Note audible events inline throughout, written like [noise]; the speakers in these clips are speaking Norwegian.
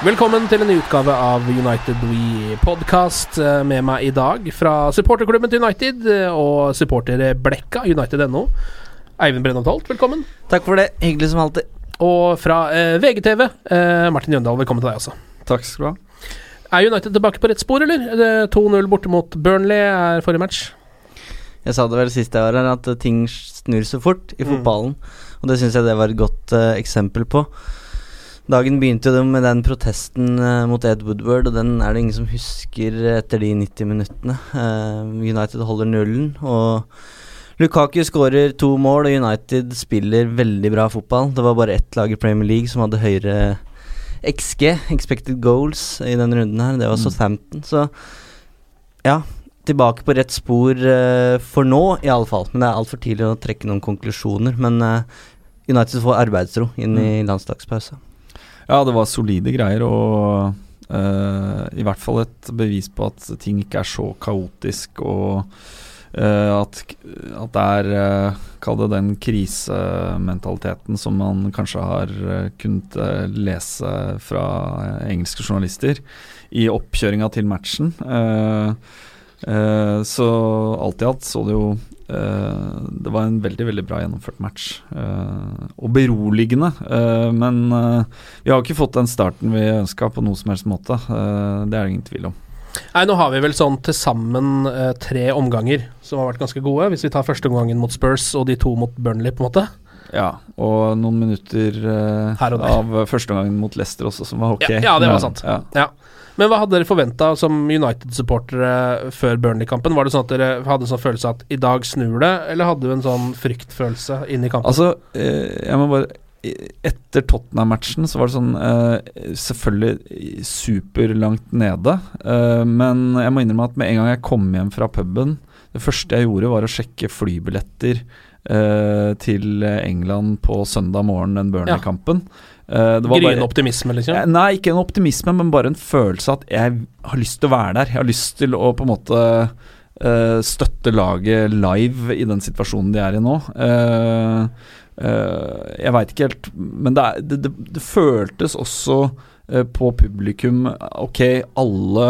Velkommen til en ny utgave av United We Podcast. eh, Med meg i dag fra supporterklubben til United og supportere Blekka, United.no. Eivind Brennholt Holt, velkommen. Takk for det. Hyggelig som alltid. Og fra eh, VGTV, eh, Martin Jøndal, velkommen til deg også. Takk skal du ha. Er United tilbake på rett spor, eller? Er 2-0 borte mot Burnley er forrige match. Jeg sa det vel sist jeg var her, at eh, ting snur så fort i fotballen. Og det syns jeg det var et godt eh, eksempel på. Dagen begynte jo med den protesten eh, mot Ed Woodward, og den er det ingen som husker etter de 90 minuttene. Eh, United holder nullen, og Lukaku skårer to mål, og United spiller veldig bra fotball. Det var bare ett lag i Premier League som hadde høyere XG, expected goals, i denne runden her. Det var Southampton. Så ja, tilbake på rett spor eh, for nå, i alle fall. Men det er altfor tidlig å trekke noen konklusjoner. Men eh, United får arbeidsro inn i landslagspause. Ja, det var solide greier, og uh, i hvert fall et bevis på at ting ikke er så kaotisk, og uh, at, at det er uh, Kall det den krisementaliteten som man kanskje har kunnet lese fra engelske journalister i oppkjøringa til matchen. Så alt i alt så det jo Det var en veldig veldig bra gjennomført match. eh, og beroligende. eh, men eh, vi har ikke fått den starten vi ønska på noe som helst måte. eh, det er det ingen tvil om. Nei, nå har vi vel sånn til sammen eh, tre omganger som har vært ganske gode. Hvis vi tar første omgangen mot Spurs og de to mot Burnley, på en måte. Ja, og noen minutter der. av førsteomgangen første gangen mot Leicester også, som var ok. Ja, ja, det var sant. Ja. Ja. Men hva hadde dere forventa som United-supportere før Burnley-kampen? Var det sånn at dere hadde en sånn følelse at i dag snur det, eller hadde du en sånn fryktfølelse inn i kampen? Altså, eh, jeg må bare Etter Tottenham-matchen så var det sånn eh, Selvfølgelig superlangt nede, eh, men jeg må innrømme at med en gang jeg kom hjem fra puben Det første jeg gjorde, var å sjekke flybilletter eh, til England på søndag morgen, den Burnley-kampen. Det Gryende optimisme, liksom? Eh, Nei, ikke en optimisme, men bare en følelse at jeg har lyst til å være der. Jeg har lyst til å på en måte eh, støtte laget live i den situasjonen de er i nå. Jeg veit ikke helt Men det, er, det, det, det føltes også på publikum Ok, alle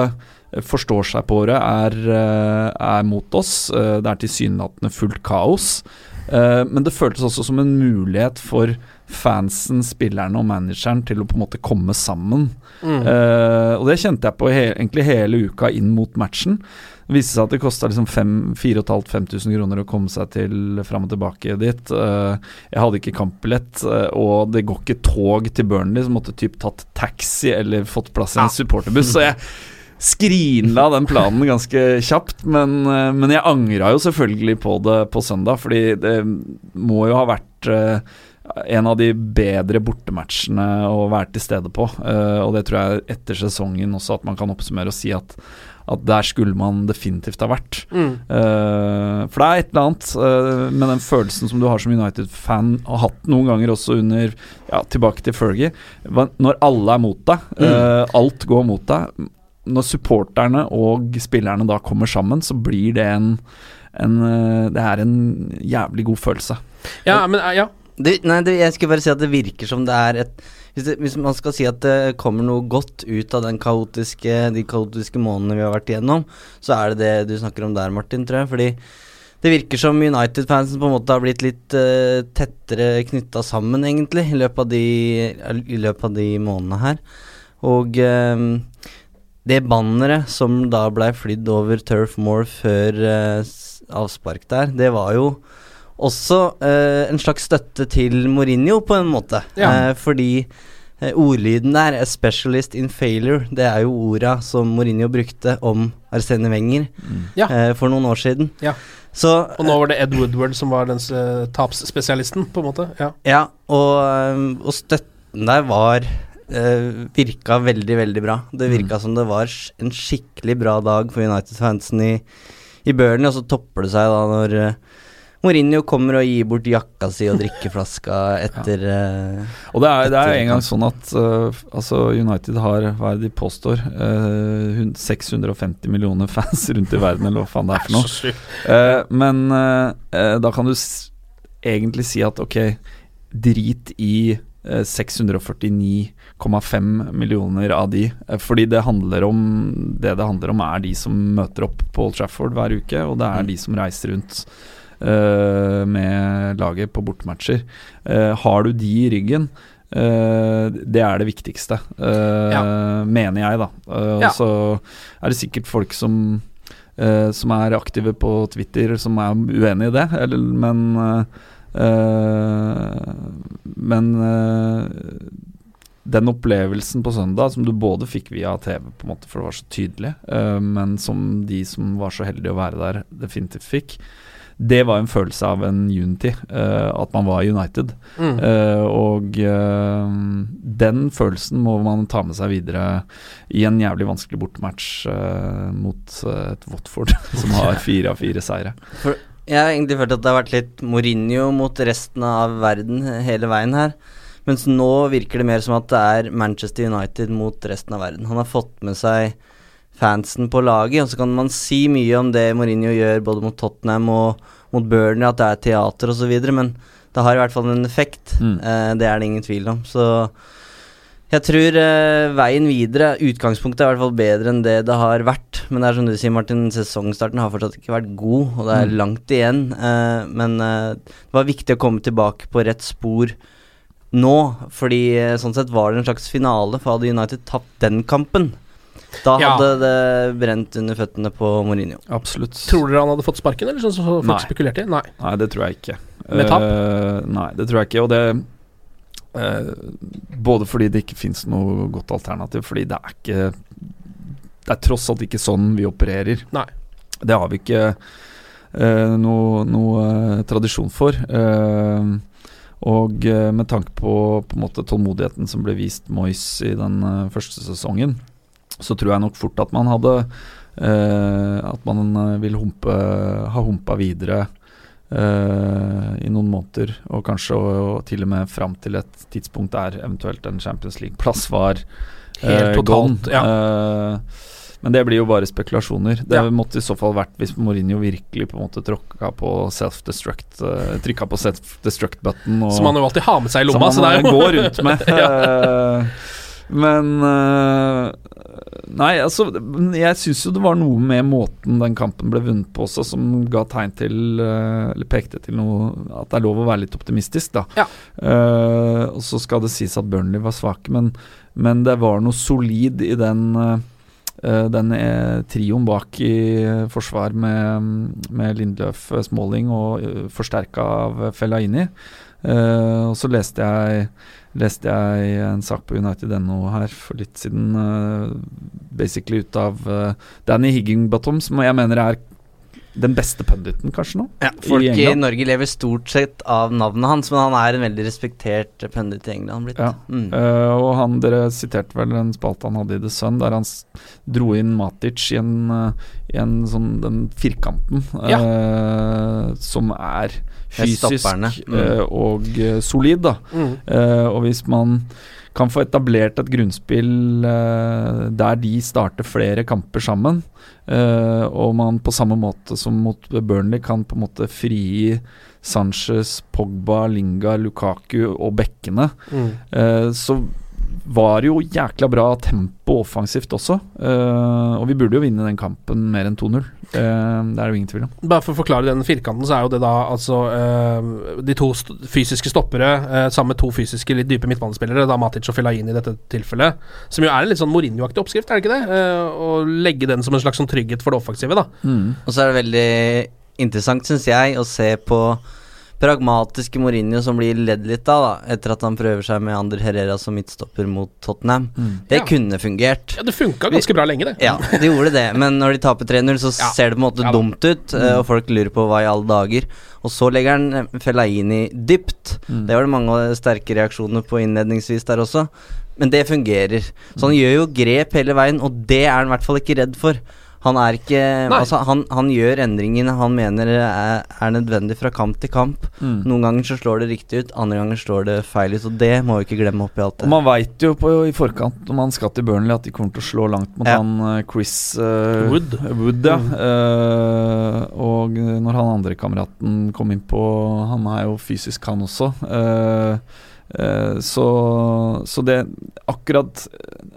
forstår seg på det, er, er mot oss. Det er tilsynelatende fullt kaos. Eh, men det føltes også som en mulighet for fansen, spillerne og manageren til å på en måte komme sammen. Mm. Uh, og det kjente jeg på he egentlig hele uka inn mot matchen. Det viste seg at det kosta liksom 4500-5000 kroner å komme seg til fram og tilbake dit. Uh, jeg hadde ikke kampbillett, uh, og det går ikke tog til Burnley, så måtte typ tatt taxi eller fått plass i en supporterbuss. Så jeg skrinla den planen ganske kjapt, men, eh, men jeg angra jo selvfølgelig på det på søndag, fordi det må jo ha vært eh, en av de bedre bortematchene å være til stede på. Uh, og det tror jeg etter sesongen også at man kan oppsummere og si at, at der skulle man definitivt ha vært. Mm. Uh, for det er et eller annet uh, med den følelsen som du har som United-fan, og hatt noen ganger også under ja, Tilbake til Fergie. Når alle er mot deg, mm. alt går mot deg. Når supporterne og spillerne da kommer sammen, så blir det en, en Det er en jævlig god følelse. Ja, men ja det, nei, det, jeg skulle bare si at det virker som det er et hvis, det, hvis, man skal si at det kommer noe godt ut av den kaotiske, de kaotiske månedene vi har vært igjennom, så er det det du snakker om der, Martin, tror jeg. Fordi det virker som United-fansen på en måte har blitt litt uh, tettere knytta sammen, egentlig, i løpet av de, i løpet av de månedene her. Og uh, det banneret som da blei flydd over Turf Moor før eh, avspark der, det var jo også eh, en slags støtte til Mourinho, på en måte. Ja. Eh, fordi eh, ordlyden der, 'a specialist in failure', det er jo orda som Mourinho brukte om Arsene Wenger mm. ja. Eh, for noen år siden. Ja. Så, og nå var det Ed Woodward som var den tapsspesialisten, på en måte. Ja, ja og, og støtten der var uh, Virka veldig, veldig bra. Det virka mm. som det var en skikkelig bra dag for United-fansen i, i Burnley, og så topper det seg da når uh, Mourinho kommer og gir bort jakka si og drikkeflaska [laughs] etter ja. uh, Og det er, det er en gang sånn at uh, altså United har, hva er det de påstår, uh, eh, 650 millioner fans [laughs] rundt i verden, eller hva faen det er for noe. men da kan du egentlig si at ok, drit i 649,5 millioner av de. Fordi det handler om Det det handler om, er de som møter opp på Old Trafford hver uke, og det er mm. de som reiser rundt uh, med laget på bortematcher. Uh, har du de i ryggen, uh, det er det viktigste, ja. mener jeg, da. Ja. Så er det sikkert folk som som er aktive på Twitter, som er uenig i det, eller, men Men den opplevelsen på søndag, som du både fikk via TV, på en måte, for det var så tydelig, men som de som var så heldige å være der, definitivt fikk, det var en følelse av en unity, uh, at man var United. Mm. Uh, og den følelsen må man ta med seg videre i en jævlig vanskelig bortematch mot et Watford [laughs] som har fire av fire seire. For jeg har egentlig følt at det har vært litt Mourinho mot resten av verden hele veien her. Mens nå virker det mer som at det er Manchester United mot resten av verden. Han har fått med seg fansen på laget. Og så kan man si mye om det Mourinho gjør både mot Tottenham og mot Burnley, at det er teater osv., men det har i hvert fall en effekt. Mm. Eh, det er det ingen tvil om. Så jeg tror eh, veien videre, utgangspunktet er i hvert fall bedre enn det det har vært. Men det er som du sier, Martin, sesongstarten har fortsatt ikke vært god, og det er mm. langt igjen. Eh, men eh, det var viktig å komme tilbake på rett spor nå, fordi eh, sånn sett var det en slags finale, for hadde United tapt den kampen, da hadde ja. det brent under føttene på Mourinho. Absolutt. Tror dere han hadde fått sparken, eller sånn som folk nei. spekulerte i? Nei. nei, det tror jeg ikke. Med tap? Uh, nei, det tror jeg ikke. Og det uh, Både fordi det ikke fins noe godt alternativ, fordi det er ikke Det er tross alt ikke sånn vi opererer. Nei. Det har vi ikke uh, noe, noe tradisjon for. Og med tanke på, på en måte tålmodigheten som ble vist Moyes i den første sesongen, så tror jeg nok fort at man hadde eh, At man eh, vil humpe, ha humpa videre eh, i noen måneder, og kanskje og, og til og med fram til et tidspunkt der eventuelt en Champions League-plass var Helt totalt, gone. Ja. Men det blir jo bare spekulasjoner. Det ja. måtte i så fall vært hvis Mourinho virkelig på en måte tråkka på self-destruct uh, Trykka på self-destruct-button. Som han jo alltid har med seg i lomma. Som han går rundt med. [laughs] ja. Men uh, Nei, altså Jeg syns jo det var noe med måten den kampen ble vunnet på også, som ga tegn til uh, Eller pekte til noe At det er lov å være litt optimistisk, da. Ja. Uh, og så skal det sies at Burnley var svake, men, men det var noe solid i den den trioen bak i forsvar med, med Lindløf, Smalling og uh, forsterka av Fellaini. Uh, og så leste jeg leste jeg en sak på United.no her for litt siden, uh, basically ut av uh, Danny Higginbottom, som jeg mener er den beste punditen, kanskje nå? Ja, folk i, i, Norge lever stort sett av navnet hans, men han er en veldig respektert pundit i England blitt. Ja. Mm. Uh, og han, dere siterte vel en spalte han hadde i The Sun, der han dro inn Matic i en, eh, i en sånn den firkanten eh, som er fysisk. Mm. uh, og solid, da. Mm. Eh, og hvis man kan få etablert et grunnspill eh, der de starter flere kamper sammen, eh, og man på samme måte som mot Burnley kan på en måte frigi Sanchez, Pogba, Linga, Lukaku og bekkene, Mm. eh, så var jo jækla bra tempo offensivt også. Uh, og vi burde jo vinne den kampen mer enn 2-0. Uh, det er det jo ingen tvil om. Bare for å forklare den firkanten, så er jo det da altså uh, de to st fysiske stoppere eh, sammen med to fysiske litt dype midtbanespillere, da Matic og Fellaini i dette tilfellet, som jo er en litt sånn Mourinho-aktig oppskrift, er det ikke det? Eh, å legge den som en slags sånn trygghet for det offensive, da. Og så er det veldig interessant, syns jeg, å se på pragmatiske Mourinho som blir ledd litt av, da, etter at han prøver seg med Ander Herrera som midtstopper mot Tottenham. Det Ja. kunne fungert. Ja, det funka ganske bra lenge, det. Ja, det gjorde det, men når de taper 3-0, så Ja. ser det på en måte Ja dumt ut, mm. og folk lurer på hva i alle dager. Og så legger han eh, Fellaini dypt. Mm. Det var det mange sterke reaksjoner på innledningsvis der også. Men det fungerer. Så han gjør jo grep hele veien, og det er han i hvert fall ikke redd for. Han er ikke Altså, han, han gjør endringene han mener er, er nødvendig fra kamp til kamp. Mm. Noen ganger så slår det riktig ut, andre ganger slår det feil ut, og det må vi ikke glemme oppi alt Og det. man veit jo på, i forkant når man skal til Burnley at de kommer til å slå langt mot Ja. han eh, Chris uh, Wood. Wood ja. Eh, og når han andre kameraten kom inn på Han er jo fysisk, han også. Eh, så, så det akkurat,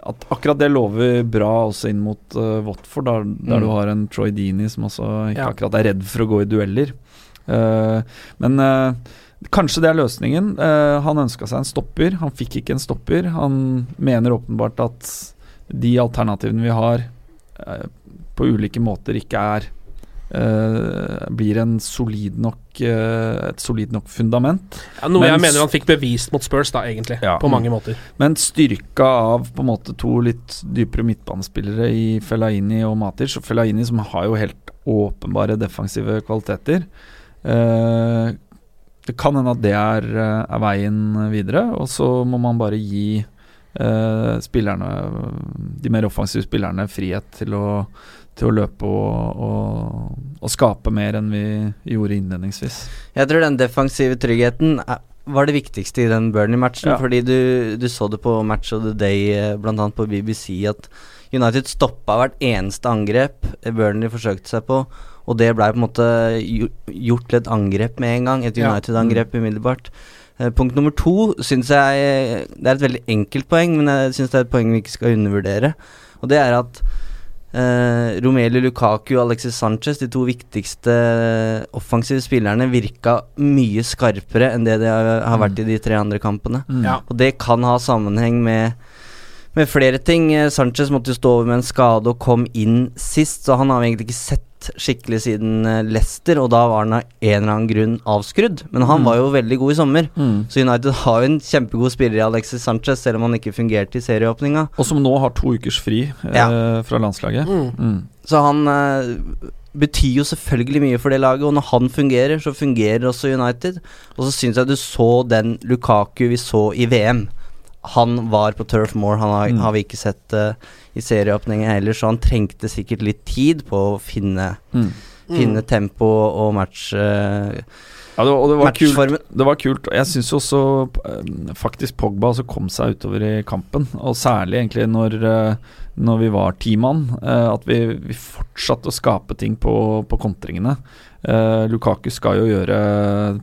at akkurat det lover bra også inn mot eh, Watford, der, der Mm. du har en Troy Dini som også ikke Ja. akkurat er redd for å gå i dueller. Eh, men eh, Kanskje det er løsningen. Uh, han ønska seg en stopper, han fikk ikke en stopper. Han mener åpenbart at de alternativene vi har, uh, på ulike måter ikke er eh, Blir en solid nok eh, et solid nok fundament. Ja, noe jeg mener han fikk bevist mot Spurs, da, egentlig. Ja. På mange måter. Men styrka av på en måte to litt dypere midtbanespillere i Fellaini og Matic. Og Fellaini som har jo helt åpenbare defensive kvaliteter. Eh, det kan hende at det er, eh, er veien videre, og så må man bare gi eh, spillerne de mer offensive spillerne frihet til å, til å løpe og, og, og skape mer enn vi gjorde innledningsvis. Jeg tror den defensive tryggheten var det viktigste i den Burnley-matchen. Ja. Fordi du, du så det på Match of the Day, bl.a. blant annet på BBC, at United stoppa hvert eneste angrep Burnley forsøkte seg på. Og det blei på en måte gjort til et angrep med en gang. Et United-angrep umiddelbart. Eh, punkt nummer to syns jeg Det er et veldig enkelt poeng, men jeg syns det er et poeng vi ikke skal undervurdere. Og det er at eh, Romelu Lukaku og Alexis Sanchez, de to viktigste offensive spillerne, virka mye skarpere enn det de har, har vært i de tre andre kampene. Ja. Og det kan ha sammenheng med med flere ting. Eh, Sanchez måtte jo stå over med en skade og kom inn sist, så han har vi egentlig ikke sett skikkelig siden eh, Leicester, og da var han av en eller annen grunn avskrudd. Men han Mm. var jo veldig god i sommer, Mm. så United har jo en kjempegod spiller i Alexis Sanchez, selv om han ikke fungerte i serieåpninga. Og som nå har to ukers fri eh, Ja. fra landslaget. Mm. Mm. Så han eh, betyr jo selvfølgelig mye for det laget, og når han fungerer, så fungerer også United. Og så syns jeg du så den Lukaku vi så i VM. Han var på Turf Moor, han har, Mm. har vi ikke sett uh, i serieåpningen heller, så han trengte sikkert litt tid på å finne, Mm. finne tempo og match Uh, Ja, det var, og det var kult. Det var kult. Jeg syns også um, faktisk Pogba altså, kom seg utover i kampen. Og særlig egentlig når, uh, når vi var ti mann. at vi, vi fortsatte å skape ting på, på kontringene. Eh, Lukaku skal jo gjøre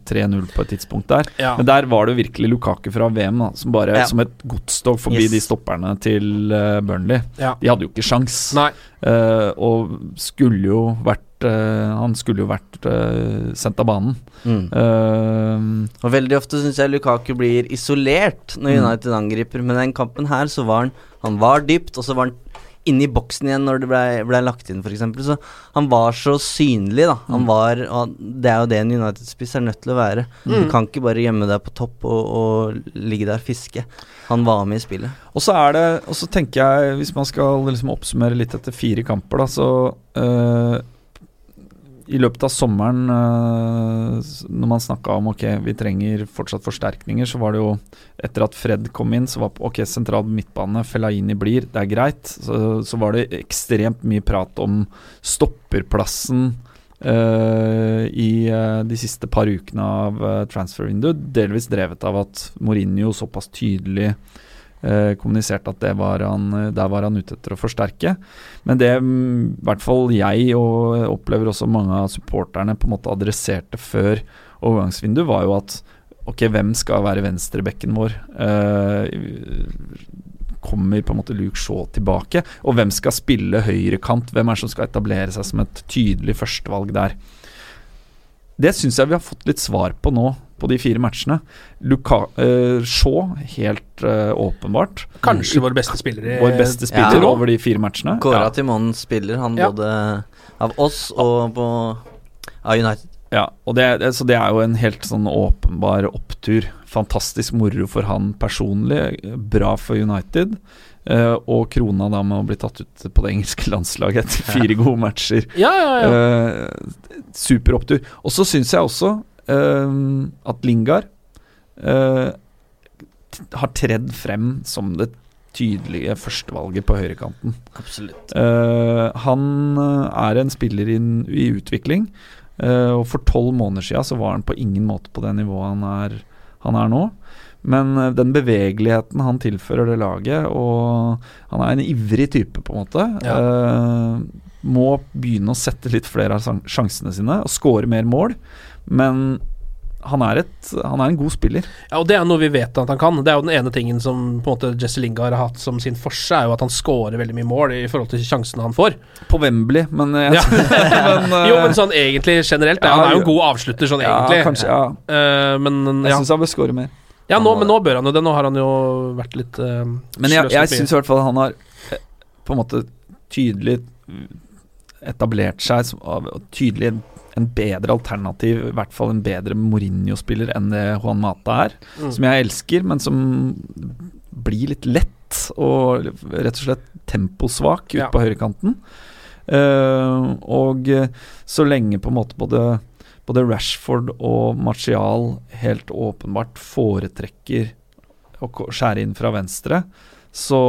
3-0 på et tidspunkt der. Ja. Men der var det jo virkelig Lukaku fra VM da, som bare Ja. som et godstog forbi Yes. de stopperne til uh, Burnley. Ja. De hadde jo ikke sjans. Nei. Eh, og skulle jo vært Han skulle jo vært sendt av banen. Mm. Eh, Og veldig ofte syns jeg Lukaku blir isolert når Mm. United angriper, men den kampen her så var han Han var dypt, og så var han inne i boksen igjen når det ble, ble lagt inn, f.eks. Så han var så synlig, da. Han Mm. var Og det er jo det en United-spiss er nødt til å være. Mm. Du kan ikke bare gjemme deg på topp og, og ligge der og fiske. Han var med i spillet. Og så er det Og så tenker jeg, hvis man skal liksom oppsummere litt etter fire kamper, da, så øh, i løpet av sommeren, eh, når man snakka om ok, vi trenger fortsatt forsterkninger, så var det jo Etter at Fred kom inn, så var ok, sentral midtbane, Fellaini blir, det er greit. Så, så var det ekstremt mye prat om stopperplassen uh, i eh, de siste par ukene av transfer-vinduet. Delvis drevet av at Mourinho såpass tydelig eh, kommuniserte at var han, der var han ute etter å forsterke. Men det mm, i hvert fall jeg og opplever også mange av supporterne på en måte adresserte før overgangsvinduet, var jo at ok, hvem skal være venstrebekken vår? Eh, kommer på en måte Luke Shaw tilbake? Og hvem skal spille høyrekant? Hvem er det som skal etablere seg som et tydelig førstevalg der? Det syns jeg vi har fått litt svar på nå, på de fire matchene. Luka, uh, Shaw, helt uh, åpenbart. Kanskje vår beste spiller i Vår beste spiller Ja. over de fire matchene. Kåra Ja. til månedens spiller, han Ja. både av oss og på av United. Ja, og det, det, så det er jo en helt sånn åpenbar opptur. Fantastisk moro for han personlig, bra for United. Uh, og krona da med å bli tatt ut på det engelske landslaget etter fire gode matcher. Ja, ja, ja. Uh, super opptur. Og så syns jeg også at Lingard eh, har tredd frem som det tydelige førstevalget på høyrekanten. Absolutt. Eh, han eh, er en spiller i, i utvikling, eh, og for tolv måneder siden så var han på ingen måte på det nivået han er, han er nå. Men eh, den bevegeligheten han tilfører det laget, og han er en ivrig type, på en måte, eh, må begynne å sette litt flere av sjansene sine og score mer mål. Men han er, et, han er en god spiller. Ja, og Det er noe vi vet at han kan. Det er jo den ene tingen som på en måte Jesse Lingard har hatt som sin forse, er jo at han scorer veldig mye mål i forhold til sjansene han får. På Wembley, men Ja. [laughs] [laughs] men, eh, jo, men sånn egentlig generelt. Ja, han er jo en god avslutter sånn ja, egentlig. kanskje, ja. Uh, men Jeg syns han bør score mer. ja, nå, men nå bør han jo det. Nå har han jo vært litt uh, Men jeg, jeg syns i hvert fall han har eh, på en måte tydelig etablert seg som tydelig en, bedre alternativ, i hvert fall en bedre Mourinho-spiller enn det Juan Mata er. Mm. Som jeg elsker, men som blir litt lett og rett og slett temposvak ute Ja. på høyrekanten. Uh, og eh, så lenge på en måte både både Rashford og Martial helt åpenbart foretrekker å skjære inn fra venstre, så,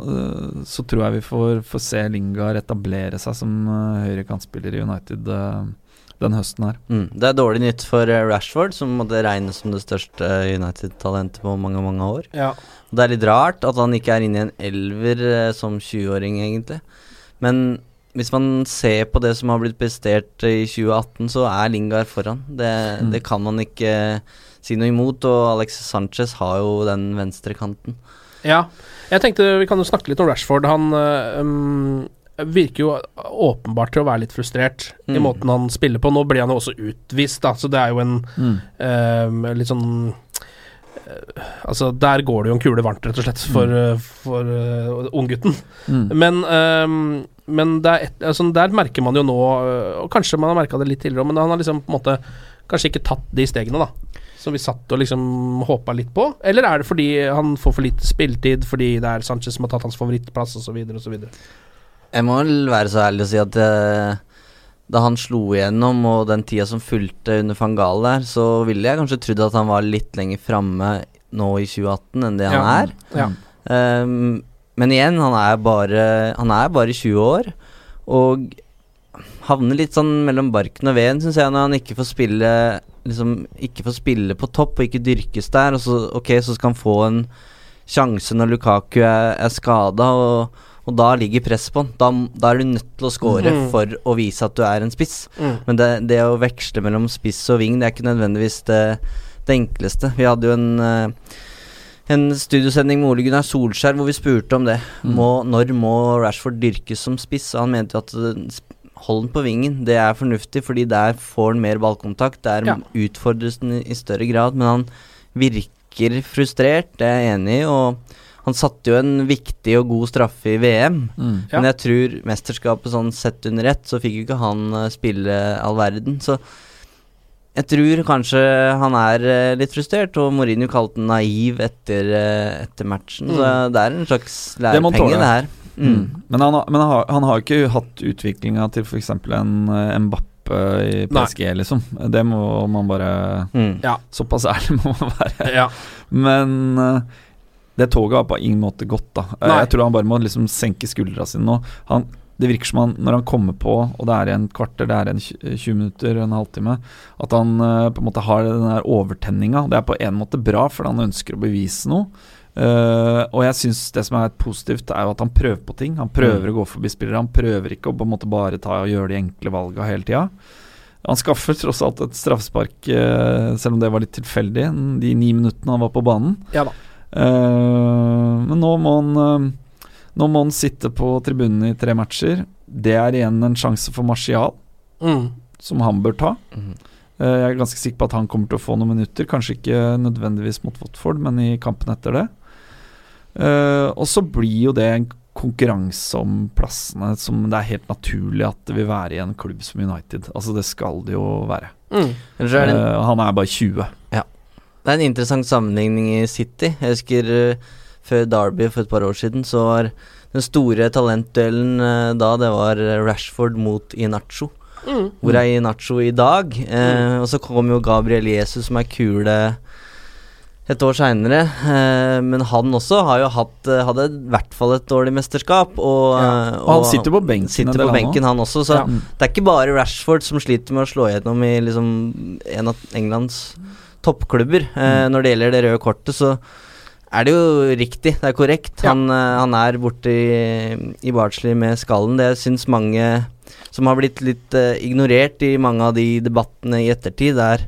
øh, så tror jeg vi får, får se Lingard etablere seg som øh, høyrekantspiller i United den høsten her. Mm. Det er dårlig nytt for eh, Rashford, som måtte regnes som det største United-talentet på mange mange år. Ja. Det er litt rart at han ikke er inne i en elver eh, som 20-åring, egentlig. Men hvis man ser på det som har blitt prestert eh, i 2018, så er Lingard foran. Det, Mm. det kan man ikke si noe imot, og Alex Sanchez har jo den venstre kanten. Ja. Jeg tenkte vi kan jo snakke litt om Rashford. Han øh, virker jo åpenbart til å være litt frustrert i Mm. måten han spiller på. Nå blir han jo også utvist, da, så det er jo en øh, litt sånn uh, Altså, der går det jo en kule varmt, rett og slett, for, uh, for øh, unggutten. Mm. Men, øhm, men er et, altså, der merker man jo nå, og kanskje man har merka det litt tidligere òg, men han har liksom på en måte kanskje ikke tatt de stegene, da. Som vi satt og liksom håpa litt på. Eller er det fordi han får for lite spilletid, fordi det er Sanchez som har tatt hans favorittplass, osv., osv.? Jeg må vel være så ærlig å si at eh, da han slo igjennom, og den tida som fulgte under van Gaal der, så ville jeg kanskje trodd at han var litt lenger framme nå i 2018 enn det han Ja. er. Ja. Um, men igjen, han er bare Han er bare 20 år, og havner litt sånn mellom barken og veden, syns jeg, når han ikke får spille Liksom ikke får spille på topp og ikke dyrkes der, og så, ok, så skal han få en sjanse når Lukaku er, er skada, og, og da ligger presset på han. Da, da er du nødt til å score mm. for å vise at du er en spiss. Mm. Men det, det å veksle mellom spiss og ving, det er ikke nødvendigvis det, det enkleste. Vi hadde jo en eh, en studiosending med Ole Gunnar Solskjær hvor vi spurte om det. Mm. Må, når må Rashford dyrkes som spiss? Og han mente jo at eh, hold den på vingen. Det er fornuftig, fordi der får han mer ballkontakt. Der Ja. utfordres den i, i større grad. Men han virker frustrert, det er jeg enig i. Og han satte jo en viktig og god straffe i VM. Mm. Ja. Men jeg tror mesterskapet sånn sett under ett, så fikk jo ikke han eh, spille all verden. Så jeg tror kanskje han er eh, litt frustrert, og Mourinho kalte han naiv etter, eh, etter matchen. Så Mm. det er en slags Det lærepenge, det, det her. Mm. Mm. Men, han, har- men han, har, han har ikke hatt utviklinga til f.eks. en Mbappé i i Nei. PSG, liksom. Det må man bare Mm. Såpass ærlig [laughs] må man være. Ja. Men det toget har på ingen måte gått, da. Eh, Nei. Jeg tror han bare må liksom senke skuldra sine nå. Han, det virker som han, når han kommer på, og det er en kvarter, det er en 20 minutter, en halvtime, at han eh, på en måte har den der overtenninga. Det er på en måte bra, for han ønsker å bevise noe. Uh, og jeg syns det som er positivt, er jo at han prøver på ting. Han prøver å gå forbi spillere. Han prøver ikke å på en måte bare ta og gjøre de enkle valga hele tida. Han skaffer tross alt et straffespark, uh, selv om det var litt tilfeldig, de ni minuttene han var på banen. Ja da. Eh, men nå må han eh, Nå må han sitte på tribunen i tre matcher. Det er igjen en sjanse for Martial, Mm. som han bør ta. Mm. Uh, jeg er ganske sikker på at han kommer til å få noen minutter. Kanskje ikke nødvendigvis mot Watford, men i kampen etter det. Eh, og så blir jo det en konkurranse om plassene som det er helt naturlig at det vil være i en klubb som United. Altså Det skal det jo være. Mm. Er det han er bare 20. Det er en interessant sammenligning i City. Jeg husker uh, før Derby for et par år siden, så var den store talentduellen uh, da det var Rashford mot Inacho. Mm. Hvor er Inacho i dag? Eh, og så kom jo Gabriel Jesus, som er kule et år seinere. Men han også har jo hatt hadde i hvert fall et dårlig mesterskap. Og, ja. Og han sitter på benken. sitter på benken, han også. Så Ja. det er ikke bare Rashford som sliter med å slå gjennom i liksom en av Englands toppklubber. Mm. når det gjelder det røde kortet, så er det jo riktig. Det er korrekt. Ja. Han, eh, han er borte i, i Barnsley med skallen. Det syns mange som har blitt litt eh, ignorert i mange av de debattene i ettertid, er,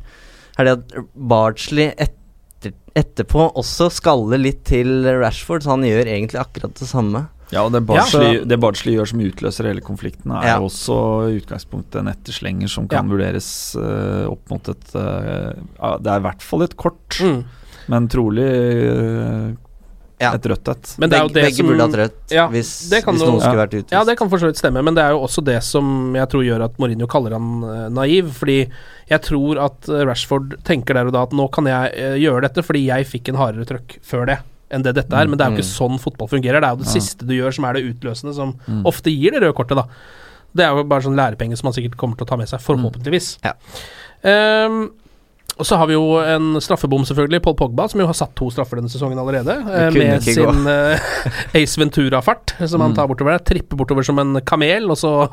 er det at Bardsley etter, etterpå også skaller litt til Rashford, så han gjør egentlig akkurat det samme. Ja, og det Ja. Bardsley, det Bardsley gjør som utløser hele konflikten, er Ja. jo også i utgangspunktet en etterslenger som kan vurderes uh, opp mot et uh, Det er i hvert fall et kort, Mm. men trolig uh, Ja. et rødt et. Men det er jo det begge som burde hatt rødt Ja, hvis, det kan hvis jo- noen skulle Ja. vært utvist. Ja, det kan for så vidt stemme, men det er jo også det som jeg tror gjør at Mourinho kaller han uh, naiv. Fordi jeg tror at Rashford tenker der og da at nå kan jeg uh, gjøre dette fordi jeg fikk en hardere trøkk før det enn det dette er. Men det er jo ikke sånn fotball fungerer. Det er jo det Ja. siste du gjør som er det utløsende, som Mm. ofte gir det røde kortet, da. Det er jo bare sånn lærepenge som han sikkert kommer til å ta med seg, forhåpentligvis. Ja. Um, og så har vi jo en straffebom, selvfølgelig. Paul Pogba, som jo har satt to straffer denne sesongen allerede. eh, med sin uh, [laughs] Ace Ventura-fart, som han tar bortover der. Tripper bortover som en kamel, og så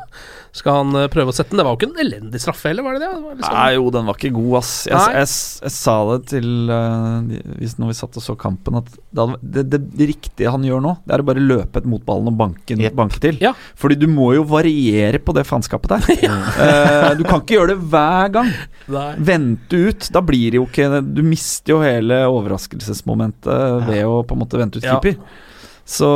skal han eh, prøve å sette den. Det var jo ikke en elendig straffe heller, var det det? det var liksom- Nei, jo, den var ikke god, ass. Jeg, jeg, jeg, sa det til uh, når vi satt og så kampen, at det, det, det, det riktige han gjør nå, det er å bare løpe et mot ballen og banke, yep. Banke til. Ja. Fordi du må jo variere på det faenskapet der. [laughs] uh, du kan ikke gjøre det hver gang. Nei. Vente ut. Da blir det jo ikke Du mister jo hele overraskelsesmomentet ved å på en måte vente ut Ja. Så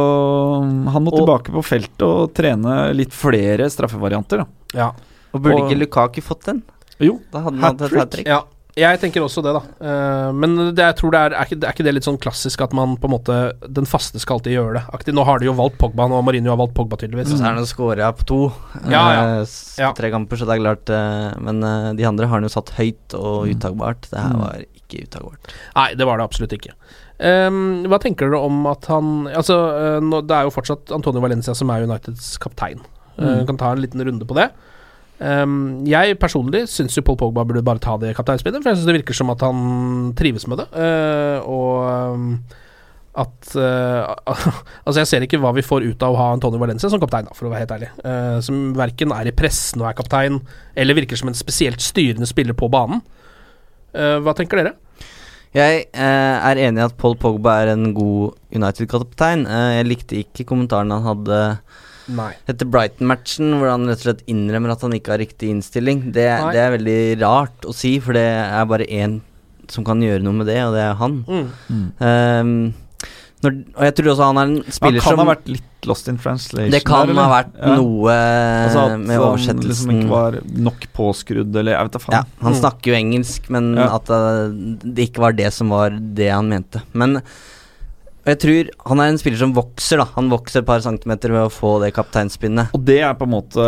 um, han må Og- tilbake på feltet og trene litt flere straffevarianter, da. Ja. Og burde Og- ikke Lukaku fått den? Jo, Da hadde han hatt et Hat-trick. ja. Jeg tenker også det, da. Uh, men det, jeg tror det er, er, ikke, er ikke det litt sånn klassisk at man på en måte Den faste skal alltid gjøre det. Aktiv. Nå har de jo valgt Pogba, og Mourinho har valgt Pogba, tydeligvis. Så er han scora på to Ja, ja. eh, Ja. tre kamper, så det er klart Uh, Men uh, de andre har han jo satt høyt og Mm. uttagbart. Det her Mm. var ikke uttagbart. Nei, det var det absolutt ikke. Ehm, hva tenker dere om at han Altså, uh, det er jo fortsatt Antonio Valencia som er Uniteds kaptein. Eh, Mm. Vi kan ta en liten runde på det. Um, jeg personlig syns jo Paul Pogba burde bare ta det kapteinspinnet, for jeg syns det virker som at han trives med det. Uh, og um, at [laughs] Altså, jeg ser ikke hva vi får ut av å ha Antonio Valencia som kaptein, da, for å være helt ærlig. Som verken er i pressen og er kaptein, eller virker som en spesielt styrende spiller på banen. Hva tenker dere? Jeg eh, er enig i at Paul Pogba er en god United-kaptein. Eh, jeg likte ikke kommentaren han hadde Nei. etter Brighton-matchen, hvor han rett og slett innrømmer at han ikke har riktig innstilling. Det, det er veldig rart å si, for det er bare én som kan gjøre noe med det, og det er han. Mm. Mm. Når, og jeg tror også han er en Han kan som ha vært litt lost in translation. Det kan der, ha vært Ja. noe Altså at med han oversettelsen. liksom ikke var nok påskrudd, eller jeg vet da faen. Ja, han Mm. snakker jo engelsk, men Ja. at eh, det ikke var det som var det han mente. Men og jeg tror han er en spiller som vokser, da. Han vokser et par centimeter ved å få det kapteinspinnet. Og det er på en måte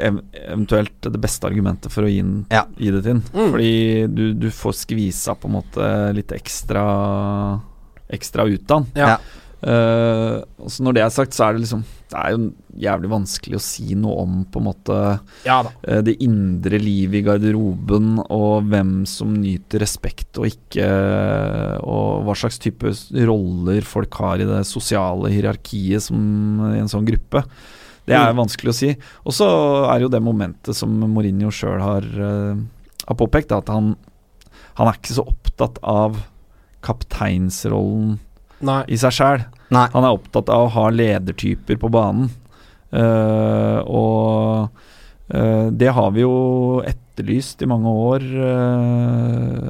ev eventuelt det beste argumentet for å gi, den, Ja. gi det til ham. Mm. Fordi du, du får skvisa på en måte litt ekstra Ekstra ut av den. Ja. Eh, så når det er sagt, så er det liksom Det er jo jævlig vanskelig å si noe om på en måte Ja da. eh, det indre livet i garderoben, og hvem som nyter respekt og ikke, og hva slags type roller folk har i det sosiale hierarkiet som i en sånn gruppe. Det er Mm. vanskelig å si. Og så er jo det momentet som Mourinho sjøl har, eh, har påpekt, at han, han er ikke så opptatt av kapteinsrollen Nei. i seg sjæl. Han er opptatt av å ha ledertyper på banen. Uh, og uh, det har vi jo etterlyst i mange år. Uh,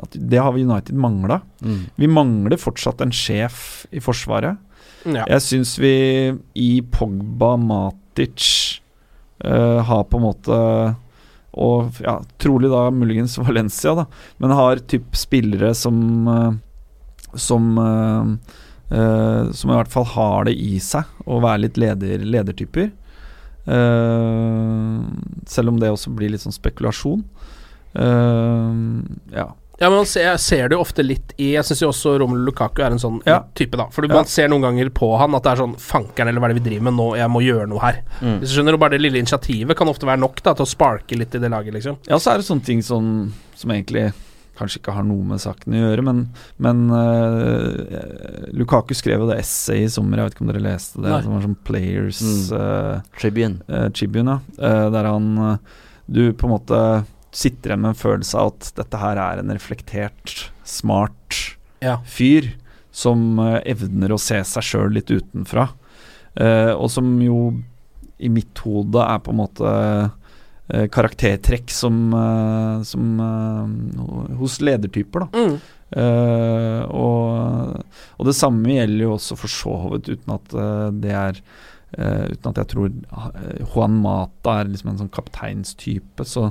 at det har vi United mangla. Mm. Vi mangler fortsatt en sjef i Forsvaret. Ja. Jeg syns vi i Pogba, Matic eh, har på en måte Og ja, trolig da muligens Valencia, da, men har typ spillere som eh, Som uh, Som i hvert fall har det i seg å være litt leder, ledertyper. Uh, selv om det også blir litt sånn spekulasjon. Uh, ja. Ja, men ser, jeg ser det jo ofte litt i Jeg syns jo også Romelu Lukaku er en sånn Ja. type, da. For Ja. man ser noen ganger på han at det er sånn Fankeren, eller hva er det vi driver med nå? Jeg må gjøre noe her. Mm. Hvis du skjønner, og Bare det lille initiativet kan ofte være nok da til å sparke litt i det laget, liksom. Ja, så er det sånne ting som, som egentlig kanskje ikke har noe med saken å gjøre, men, men uh, Lukaku skrev jo det essayet i sommer, jeg vet ikke om dere leste det, Nei. som var sånn Players Mm. uh, Tribune. Uh, Tribune, ja. Der han Du på en måte sitter igjen med en følelse av at dette her er en reflektert, smart Ja. fyr som eh, evner å se seg sjøl litt utenfra, eh, og som jo i mitt hode er på en måte eh, karaktertrekk som, eh, som eh, hos ledertyper, da. Mm. Eh, og, og det samme gjelder jo også for så vidt, uten at det er eh, Uten at jeg tror eh, Juan Mata er liksom en sånn kapteinstype. Så,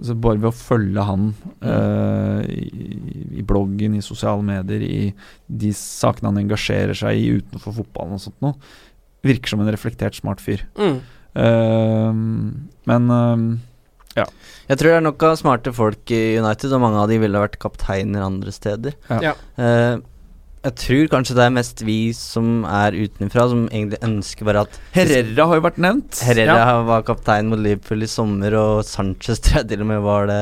så bare ved å følge han uh, i, i bloggen, i sosiale medier, i de sakene han engasjerer seg i utenfor fotballen og sånt noe, virker som en reflektert, smart fyr. Mm. Uh, men ja. Jeg tror det er nok av smarte folk i United, og mange av de ville vært kapteiner andre steder. Ja. Ja. Jeg tror kanskje det er mest vi som er utenfra, som egentlig ønsker bare at Herrera har jo vært nevnt. Herrera var kaptein mot Liverpool i sommer, og Sanchez [laughs] tror jeg til og med var det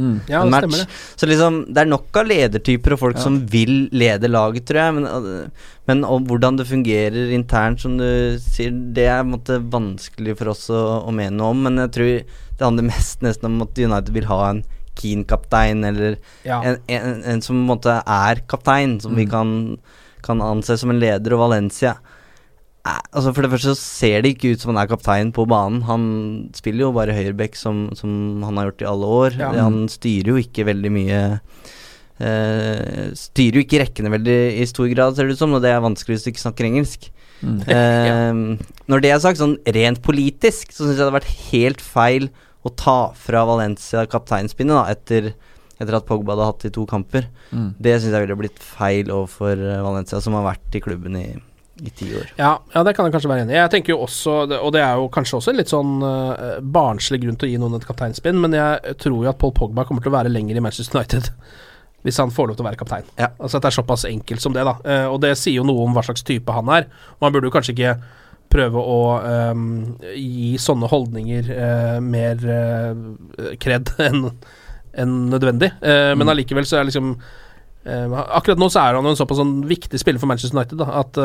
Mm. Ja, en det match. det. Så liksom, det er nok av ledertyper og folk Ja. som vil lede laget, tror jeg. Men, men om hvordan det fungerer internt, som du sier, det er på en måte vanskelig for oss å, å mene noe om. Men jeg tror det handler mest nesten om at United vil ha en Keane-kaptein, eller Ja. en, en, en som på en måte er kaptein, som vi Mm. kan, kan anse som en leder. Og Valencia Altså For det første så ser det ikke ut som han er kaptein på banen. Han spiller jo bare høyreback, som, som han har gjort i alle år. Ja. Han styrer jo ikke veldig mye Uh, Styrer jo ikke rekkene veldig i stor grad, ser det ut som, og det er vanskelig hvis du ikke snakker engelsk. Mm. Eh, [laughs] Når det er sagt, sånn rent politisk, så syns jeg det hadde vært helt feil å ta fra Valencia kapteinspinnet da, etter, etter at Pogba hadde hatt de to kamper. Mm. Det syns jeg ville blitt feil overfor eh, Valencia, som har vært i klubben i, i ti år. Ja, ja, det kan jeg kanskje være enig i. Jeg tenker jo også, og det er jo kanskje også en litt sånn uh, barnslig grunn til å gi noen et kapteinspinn, men jeg tror jo at Paul Pogba kommer til å være lenger i Manchester United [laughs] hvis han får lov til å være kaptein. Ja. Altså at det er såpass enkelt som det, da. Uh, og det sier jo noe om hva slags type han er. Han burde jo kanskje ikke prøve å um, gi sånne holdninger uh, mer uh, kred [laughs] enn en nødvendig. Eh, Men allikevel så er liksom Akkurat nå så er han jo en såpass sånn viktig spiller for Manchester United da, at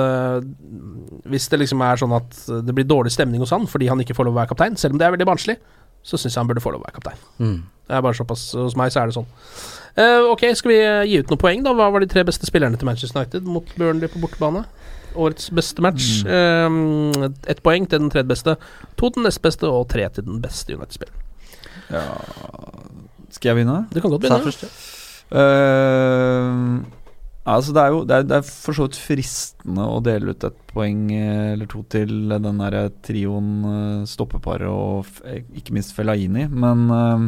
hvis det liksom er sånn at det blir dårlig stemning hos han fordi han ikke får lov å være kaptein, selv om det er veldig barnslig, så syns jeg han burde få lov å være kaptein. Mm. Det er bare såpass Hos meg så er det sånn. Ok, skal vi gi ut noen poeng, da? Hva var de tre beste spillerne til Manchester United mot Burnley på bortebane? Årets beste match. Eh, Ett poeng til den tredje beste, to til den nest beste og tre til den beste United-spilleren. Ja Skal jeg begynne? Du kan godt begynne. først. Eh, altså det er jo det er, det er for så vidt fristende å dele ut et poeng eh, eller to til den derre trioen uh, stoppeparet og eh, ikke minst Fellaini, men uh,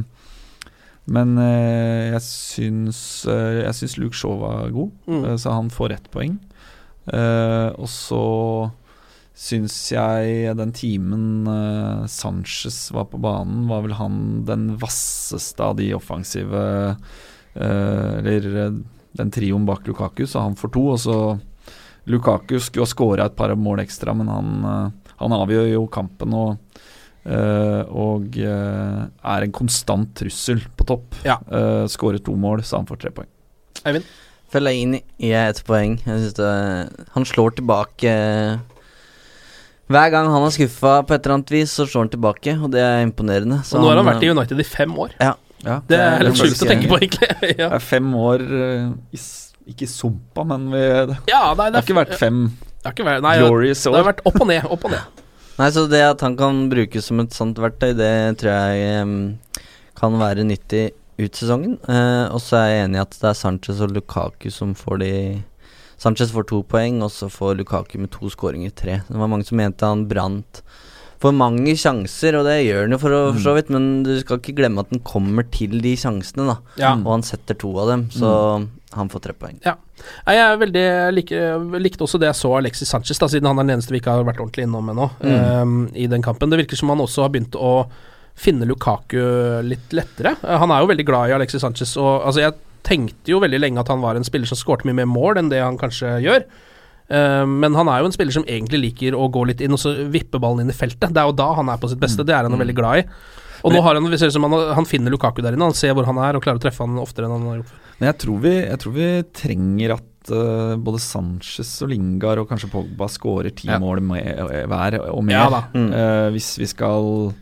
men eh, jeg syns eh, Jeg syns Luke Shaw var god, Mm. eh, så han får ett poeng. Eh, og så syns jeg den timen uh, Sanchez var på banen, var vel han den vasseste av de offensive uh, Eller den trioen bak Lukaku, så han får to. Og så Lukaku skulle ha skåra et par mål ekstra, men han, han avgjør jo kampen og, og er en konstant trussel på topp. Ja. Uh, Skårer to mål, så han får tre poeng. Eivind? Fellaini inn jeg ett poeng. Jeg synes det, han slår tilbake Hver gang han er skuffa på et eller annet vis, så slår han tilbake, og det er imponerende. Så Og nå har han han, vært i United i fem år. Ja. Ja, Det er litt sjukt å tenke på, egentlig. [laughs] ja. Det er fem år eh, i, Ikke i sumpa, men vi, det ja, nei, har ikke vært fem det har ikke vært, nei, glorious det har vært opp og ned, opp og ned. [laughs] Nei, så det at han kan brukes som et sånt verktøy, det tror jeg um, kan være nyttig ut sesongen. Eh, og så er jeg enig i at det er Sanchez og Lukaku som får de Sanchez får to poeng, og så får Lukaku med to skåringer tre. Det var mange som mente han brant for mange sjanser, og det gjør han jo for, å, for så vidt, men du skal ikke glemme at han kommer til de sjansene, da. Ja. Og han setter to av dem, så han får tre poeng. Ja. Jeg veldig like, likte også det jeg så Alexis Sanchez, da, siden han er den eneste vi ikke har vært ordentlig innom ennå, ehm, i den kampen. Det virker som han også har begynt å finne Lukaku litt lettere. Eh, Han er jo veldig glad i Alexis Sanchez, og altså, jeg tenkte jo veldig lenge at han var en spiller som skårte mye mer mål enn det han kanskje gjør. Eh, men han er jo en spiller som egentlig liker å gå litt inn og så vippe ballen inn i feltet. Det er jo da han er på sitt beste. Det er han jo veldig glad i. Og nå har han, ser ut som han, han finner Lukaku der inne. Han ser hvor han er og klarer å treffe han oftere enn han har gjort før. Men jeg tror vi, jeg tror vi trenger at eh, både Sanchez og Lingard og kanskje Pogba skårer ti Ja. mål med, hver og mer. Ja. Mm. uh, hvis vi skal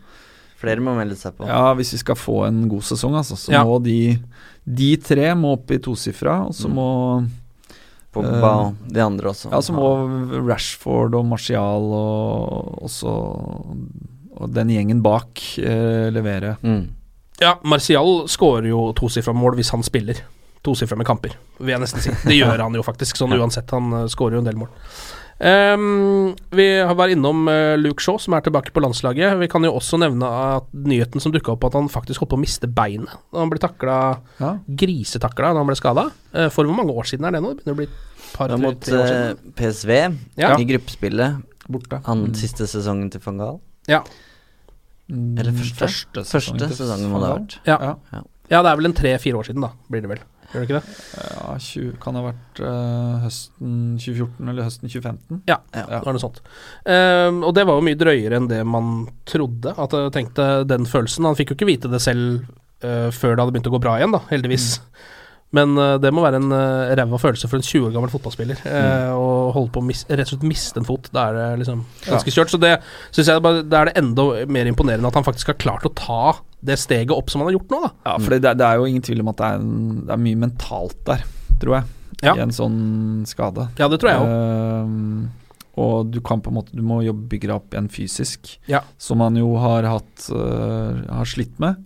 Flere må melde seg på. Ja, hvis vi skal få en god sesong, altså, så Ja. må de De tre må opp i tosifra, og så Mm. må Pogba Eh, og de andre også. Ja, så må Rashford og Martial og også og den gjengen bak eh, levere. mm. Ja, Martial skårer jo tosifra mål hvis han spiller. Tosifra med kamper, vil jeg nesten si. Det gjør [laughs] han jo faktisk, sånn uansett. Han uh, skårer jo en del mål. Ehm, vi har vært innom eh, Luke Shaw, som er tilbake på landslaget. Vi kan jo også nevne at nyheten som dukka opp, at han faktisk holdt på å miste beinet da han ble takla Ja. grisetakla da han ble skada. for hvor mange år siden er det nå? Det begynner å bli et par tre, mot tre år eh, siden. PSV Ja. i gruppespillet. Borte. Han siste sesongen til van Gaal. Ja. Mm, Eller første? Første Første til sesongen må det ha vært. Ja. Ja. ja, det er vel en tre-fire år siden, da. Blir det vel. Gjør det ikke det? Ja, 20, kan ha vært uh, høsten 2014 eller høsten 2015. Ja, Ja. det var noe sånt. Um, og det var jo mye drøyere enn det man trodde. At jeg tenkte den følelsen Han fikk jo ikke vite det selv uh, før det hadde begynt å gå bra igjen, da, heldigvis. Men uh, det må være en uh, ræva følelse for en 20 år gammel fotballspiller uh, mm. holde på å mis rett og slett miste en fot. Da er det liksom ganske kjørt. Så det syns jeg bare, det er det enda mer imponerende at han faktisk har klart å ta det steget opp som han har gjort nå, da. Ja, for det, det er jo ingen tvil om at det er, en, det er mye mentalt der, tror jeg, Ja. i en sånn skade. Ja, det tror jeg òg. Uh, og du kan på en måte Du må jobbe, bygge deg opp igjen fysisk, Ja. som man jo har hatt uh, Har slitt med.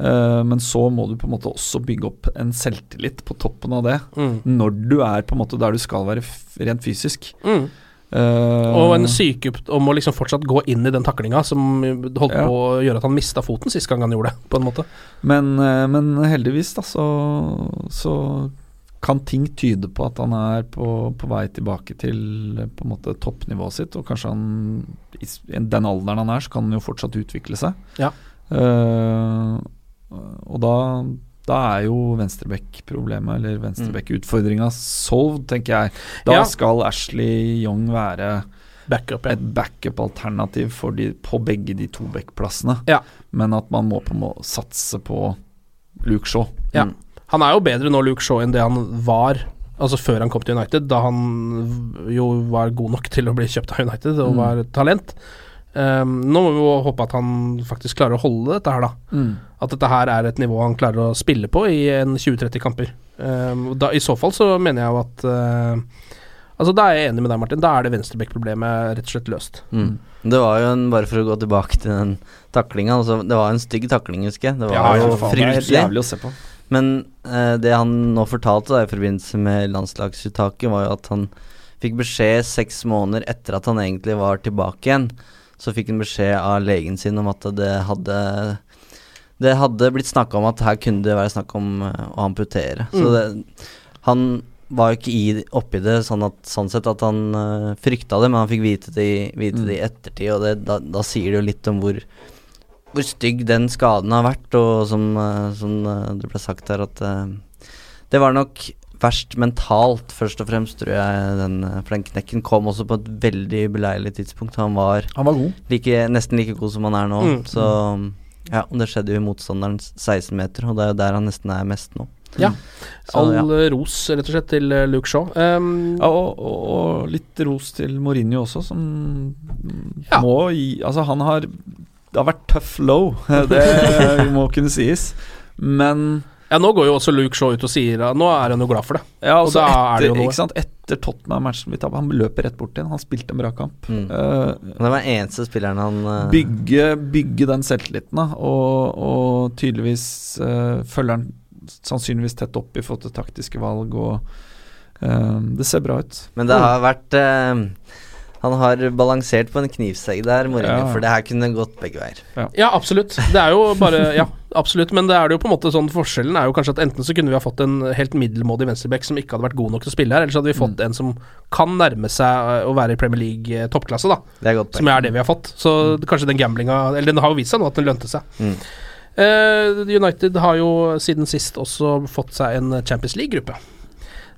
Uh, men så må du på en måte også bygge opp en selvtillit på toppen av det, Mm. når du er på en måte der du skal være rent fysisk. Mm. Eh, Og en syke om å liksom fortsatt gå inn i den taklinga som holdt Ja. på å gjøre at han mista foten sist gang han gjorde det, på en måte. Men, eh, men heldigvis da, så, så kan ting tyde på at han er på, på vei tilbake til på en måte toppnivået sitt. Og kanskje han i den alderen han er, så kan han jo fortsatt utvikle seg. Ja. Uh, og da, da er jo venstreback-problemet, eller venstreback-utfordringa, solved, tenker jeg. Da Ja. skal Ashley Young være Backup, ja. et backup-alternativ på begge de to backplassene. Ja. Men at man må på må satse på Luke Shaw. Ja. Mm. Han er jo bedre nå, Luke Shaw, enn det han var Altså før han kom til United, da han jo var god nok til å bli kjøpt av United og Mm. var talent. Um, nå må vi jo håpe at han faktisk klarer å holde dette her, da. At dette her er et nivå han klarer å spille på i en 20-30 kamper. Um, da, I så fall så mener jeg jo at uh, Altså Da er jeg enig med deg, Martin. Da er det venstreback-problemet rett og slett løst. Mm. Det var jo en, bare for å gå tilbake til den taklinga altså, Det var en stygg takling, husker jeg. Det var Ja, jo fryktelig. jævlig å se på. Men uh, det han nå fortalte da, i forbindelse med landslagsuttaket, var jo at han fikk beskjed seks måneder etter at han egentlig var tilbake igjen. Så fikk han beskjed av legen sin om at det hadde Det hadde blitt snakka om at her kunne det være snakk om eh, å amputere. Så Mm. det, han var jo ikke i, oppi det sånn, at, sånn sett at han uh, frykta det, men han fikk vite det, vite det i ettertid, og det, da, da sier det jo litt om hvor hvor stygg den skaden har vært, og som, uh, som uh, det ble sagt her, at uh, det var nok verst mentalt, først og fremst, tror jeg. Den, for den knekken kom også på et veldig beleilig tidspunkt. Han var, Han var god. like, nesten like god som han er nå. Mm. Så ja, og det skjedde jo i motstanderens 16 meter, og det er jo der han nesten er mest nå. Ja. Så, All ja. ros, rett og slett, til eh, Luke Shaw. Um, Ja, og, og litt ros til Mourinho også, som Ja. må gi Altså, han har Det har vært tough low, [laughs] det må kunne sies. Men ja, nå går jo også Luke Shaw ut og sier at nå er han jo glad for det. Ja, Og altså da er det jo etter, noe. ikke sant? etter Tottenham-matchen vi tapte Han løper rett bort igjen. Han spilte en bra kamp. Mm. Uh, det var den eneste spilleren han uh... bygge, bygge den selvtilliten, da. Og, og tydeligvis uh, følger han sannsynligvis tett opp i forhold til taktiske valg, og det ser bra ut. Men det har vært Han har balansert på en knivsegg der, Mourinho, Ja. for det her kunne gått begge veier. Ja, absolutt. Det er jo bare Ja, absolutt. Men det er det jo på en måte sånn forskjellen er jo kanskje at enten så kunne vi ha fått en helt middelmådig venstreback som ikke hadde vært god nok til å spille her, eller så hadde vi fått en som kan nærme seg eh, å være i Premier League eh, toppklasse, da. Det er godt Som er det vi har fått. Så kanskje den gamblinga Eller den har jo vist seg nå at den lønte seg. Mm. Eh, United har jo siden sist også fått seg en Champions League-gruppe.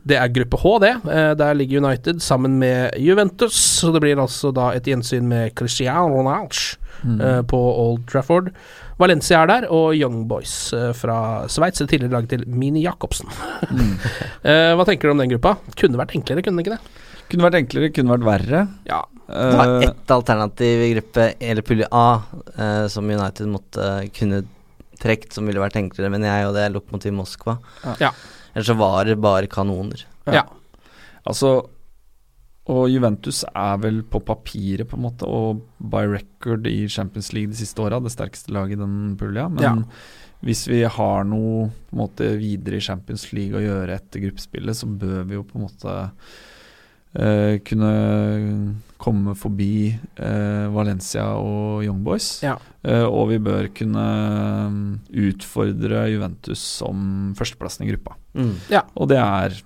Det er gruppe H, det. Eh, der ligger United sammen med Juventus. Så det blir altså da et gjensyn med Cristiano Ronaldo mm. på Old Trafford. Valencia er der, og Young Boys eh, fra Sveits, det tidligere laget til Mini Jacobsen. Mm. [laughs] hva tenker du om den gruppa? Kunne vært enklere, kunne det ikke det? Kunne vært enklere, kunne vært verre. Ja. Det var Eh, ett alternativ i gruppe eller pulje A eh, som United måtte kunne trukket, som ville vært enklere, men jeg og det er Lokomotiv Moskva. Ja. Ellers så var det bare kanoner. Ja. Altså Og Juventus er vel på papiret, på en måte, og by record i Champions League de siste åra, det sterkeste laget i den pulja. Men Ja. hvis vi har noe på en måte videre i Champions League å gjøre etter gruppespillet, så bør vi jo på en måte eh, kunne komme forbi eh, Valencia og Young Boys. Ja. Eh, og vi bør kunne mm, utfordre Juventus som førsteplassen i gruppa. Mm. Og det er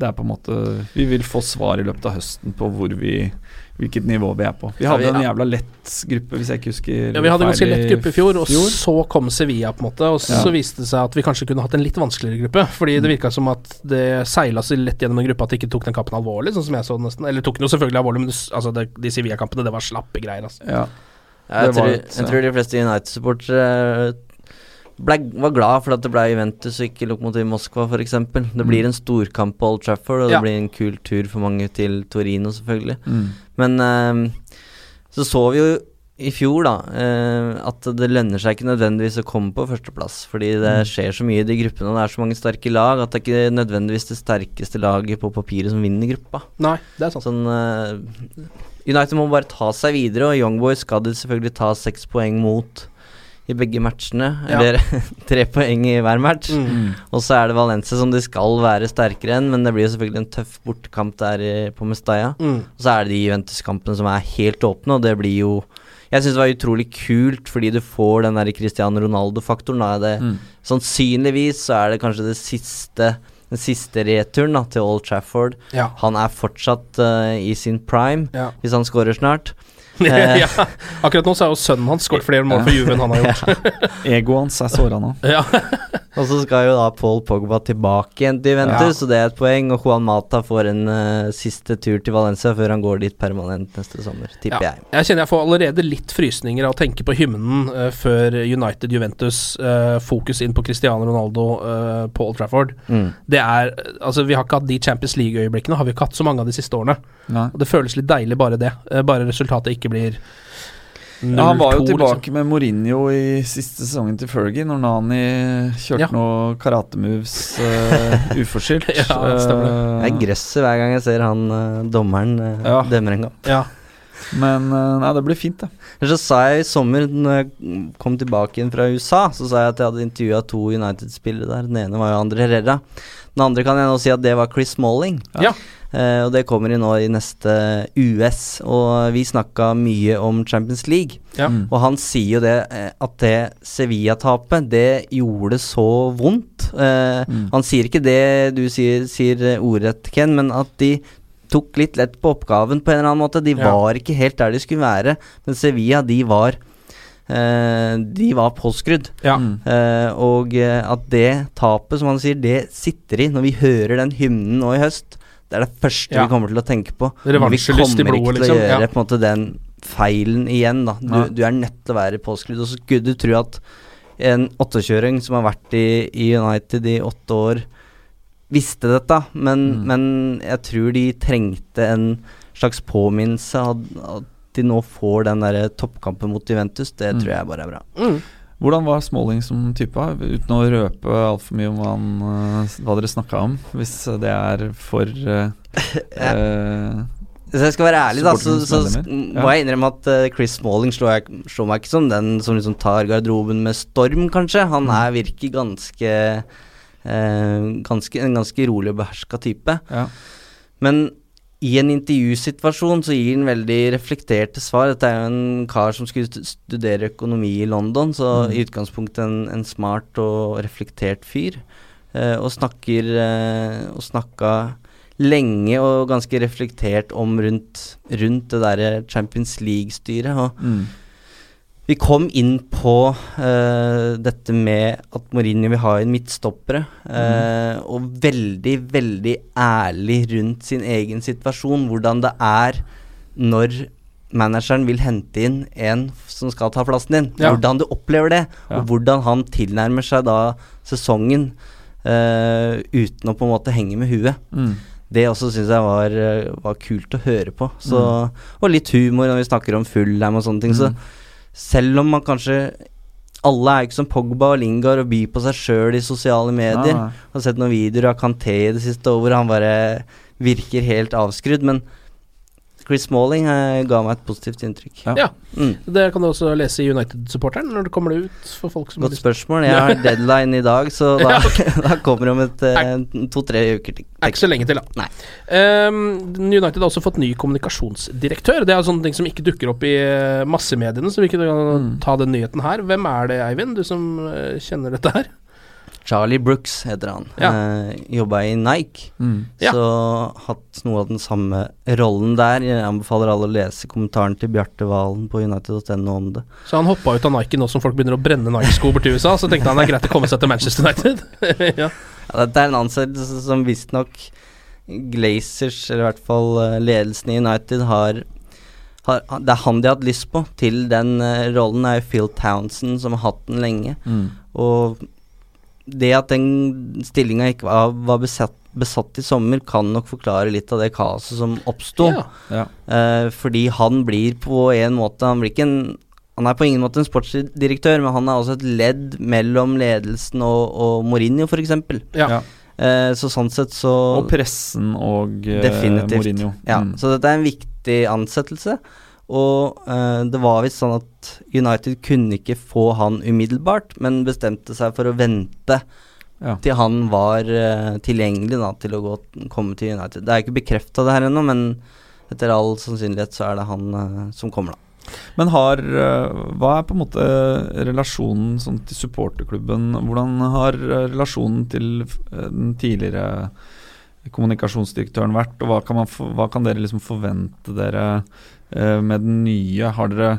Det er på en måte Vi vil få svar i løpet av høsten på hvor vi hvilket nivå vi er på. Vi hadde en jævla lett gruppe, hvis jeg ikke husker Ja, Vi hadde en ganske lett gruppe i fjor, og fjor. så kom Sevilla, på en måte. Og så Ja. viste det seg at vi kanskje kunne hatt en litt vanskeligere gruppe. Fordi det virka som at det seila så lett gjennom en gruppe at de ikke tok den kampen alvorlig, sånn som jeg så nesten. Eller tok den jo selvfølgelig alvorlig, men det, altså det, de Sevilla-kampene, det var slappe greier, altså. Ja. Jeg, tror, et- jeg tror de fleste United-supportere ble- var glad for at det ble Juventus og ikke Lokomotiv Moskva, f.eks. Det blir en storkamp på Old Trafford, og Ja. det blir en kul tur for mange til Torino, selvfølgelig. Mm. Men ehm, så så vi jo i fjor, da, eh, at det lønner seg ikke nødvendigvis å komme på førsteplass. Fordi det skjer så mye i de gruppene, og det er så mange sterke lag, at det er ikke nødvendigvis det sterkeste laget på papiret som vinner gruppa. Nei, det er sant. Sånn eh, United må bare ta seg videre, og Young Boys skal de selvfølgelig ta seks poeng mot i begge matchene. Ja. Eller [laughs] tre poeng i hver match. Mm. Og så er det Valencia som de skal være sterkere enn, men det blir jo selvfølgelig en tøff bortekamp der i, på Mestalla. Mm. Og så er det de Juventus-kampene som er helt åpne, og det blir jo Jeg syns det var utrolig kult, fordi du får den der Cristiano Ronaldo-faktoren. Mm. Sannsynligvis så er det kanskje det siste den siste returen da, til Old Trafford. Ja. Han er fortsatt uh, i sin prime, Ja. hvis han scorer snart. [laughs] Eh. ja. Akkurat nå så er jo sønnen hans skåret flere mål for Juve enn han har gjort. [laughs] Egoet hans er såra nå. Ja. Og så skal jo da Paul Pogba tilbake igjen til Juventus, Ja. så det er et poeng. Og Juan Mata får en uh, siste tur til Valencia før han går dit permanent neste sommer, tipper Ja. jeg. Jeg kjenner jeg får allerede litt frysninger av å tenke på hymnen uh, før United Juventus. Uh, fokus inn på Cristiano Ronaldo på Old Trafford. Mm. Det er Altså, vi har ikke hatt de Champions League-øyeblikkene, har vi ikke hatt så mange av de siste årene. Nei. Og det føles litt deilig, bare det. Bare resultatet ikke blir 0-2. Ja, han var jo liksom. tilbake med Mourinho i siste sesongen til Fergie, når Nani kjørte Ja. noe karate-moves uh, [laughs] uforskyldt. Ja, det stemmer det. Eh, Jeg gresser hver gang jeg ser han uh, dommeren uh, Ja. dømmer en kamp. Ja. Men eh, nei, det blir fint, det. Så sa jeg i sommer, når jeg kom tilbake inn fra USA, så sa jeg at jeg hadde intervjua to United-spillere der. Den ene var jo André Herrera. Den andre kan jeg nå si at det var Chris Smalling. Ja. Uh, og det kommer i nå i neste US. Og vi snakka mye om Champions League. Ja. Mm. Og han sier jo det eh, at det Sevilla-tapet, det gjorde så vondt. Uh, Mm. Han sier ikke det du sier, sier ordrett, Ken, men at de tok litt lett på oppgaven på en eller annen måte. De Ja. var ikke helt der de skulle være, men Sevilla, de var de var påskrudd. Ja. Eh, og eh, at det tapet, som han sier, det sitter i når vi hører den hymnen nå i høst. Det er det første Ja. vi kommer til å tenke på. Revansjelyst i vi kommer blodet, ikke til å liksom. gjøre Ja. på en måte den feilen igjen, da. Du, du er nødt til å være påskrudd. Og så skulle du tro at en åttekjøring som har vært i, i United i åtte år, visste dette, men, Mm. men jeg tror de trengte en slags påminnelse. At, at de nå får den der toppkampen mot Juventus, det Mm. tror jeg bare er bra. Mm. Hvordan var Smalling som type, uten å røpe altfor mye om hva, han, eh, hva dere snakka om, hvis det er for eh, [laughs] eh, Hvis jeg skal være ærlig, da, så, så medlemmer. må jeg innrømme at eh, Chris Smalling slår, jeg, slår meg ikke som den som liksom tar garderoben med storm, kanskje. Han her er virker ganske, uh, ganske En ganske rolig og beherska type. Ja. Men i en intervjusituasjon så gir han veldig reflekterte svar. Dette er jo en kar som skulle studere økonomi i London, så Mm. i utgangspunktet en, en smart og reflektert fyr. Eh, og snakker eh, Og snakka lenge og ganske reflektert om rundt, rundt det derre Champions League-styret. Og Mm. Vi kom inn på uh, dette med at Mourinho vil ha inn midtstoppere, eh, og veldig, veldig ærlig rundt sin egen situasjon. Hvordan det er når manageren vil hente inn en som skal ta plassen din. Ja. Hvordan du opplever det, Ja. og hvordan han tilnærmer seg da sesongen uh, uten å på en måte henge med huet. Mm. Det også syns jeg var, var kult å høre på. Så, Og litt humor når vi snakker om Fullham og sånne ting. Så Mm. Selv om man kanskje Alle er ikke som Pogba og Lingard og byr på seg sjøl i sosiale medier. Ah. Jeg har sett noen videoer av Kanté i det siste hvor han bare virker helt avskrudd. Men Chris Smalling eh, ga meg et positivt inntrykk. Ja. Ja. Mm. Det kan du også lese i United-supporteren når det kommer det ut for folk som Godt spørsmål. Jeg har deadline i dag, så da, [laughs] [laughs] da kommer det om et eh, to-tre uker. til- Er ikke så lenge til, da. Nei. Ehm, United har også fått ny kommunikasjonsdirektør. Det er sånne ting som ikke dukker opp i eh, massemediene, så vi kan Mm. ta den nyheten her. Hvem er det, Eivind, du som kjenner dette her? Charlie Brooks heter han. Ja. Eh, Jobba i Nike. Mm. Ja. Så hatt noe av den samme rollen der. Jeg anbefaler alle å lese kommentaren til Bjarte Valen på united.no om det. Så han hoppa ut av Nike nå som folk begynner å brenne Nike-sko til USA. Så tenkte han det er greit å komme seg til Manchester United. [laughs] ja. Ja, dette er en ansettelse som visstnok Glazers, eller i hvert fall eh, ledelsen i United, har, har Det er han de har hatt lyst på til den eh, rollen, er jo Phil Townsend, som har hatt den lenge. Mm. Og det at den stillinga ikke var, var besatt, besatt i sommer, kan nok forklare litt av det kaoset som oppsto. Ja. Ja. Eh, fordi han blir på en måte Han blir ikke en Han er på ingen måte en sportsdirektør, men han er også et ledd mellom ledelsen og, og Mourinho, f.eks. Ja. Ja. Uh, så sånn sett så Og pressen og eh, Definitivt. Mourinho. Ja, Mm. så dette er en viktig ansettelse. Og eh, det var visst sånn at United kunne ikke få han umiddelbart, men bestemte seg for å vente Ja. til han var eh, tilgjengelig da, til å gå, komme til United. Det er ikke bekrefta det her ennå, men etter all sannsynlighet så er det han eh, som kommer, da. Men har eh, Hva er på en måte relasjonen sånn til supporterklubben? Hvordan har eh, relasjonen til eh, den tidligere kommunikasjonsdirektøren vært, og hva kan, man for, hva kan dere liksom forvente dere eh, med den nye? Har dere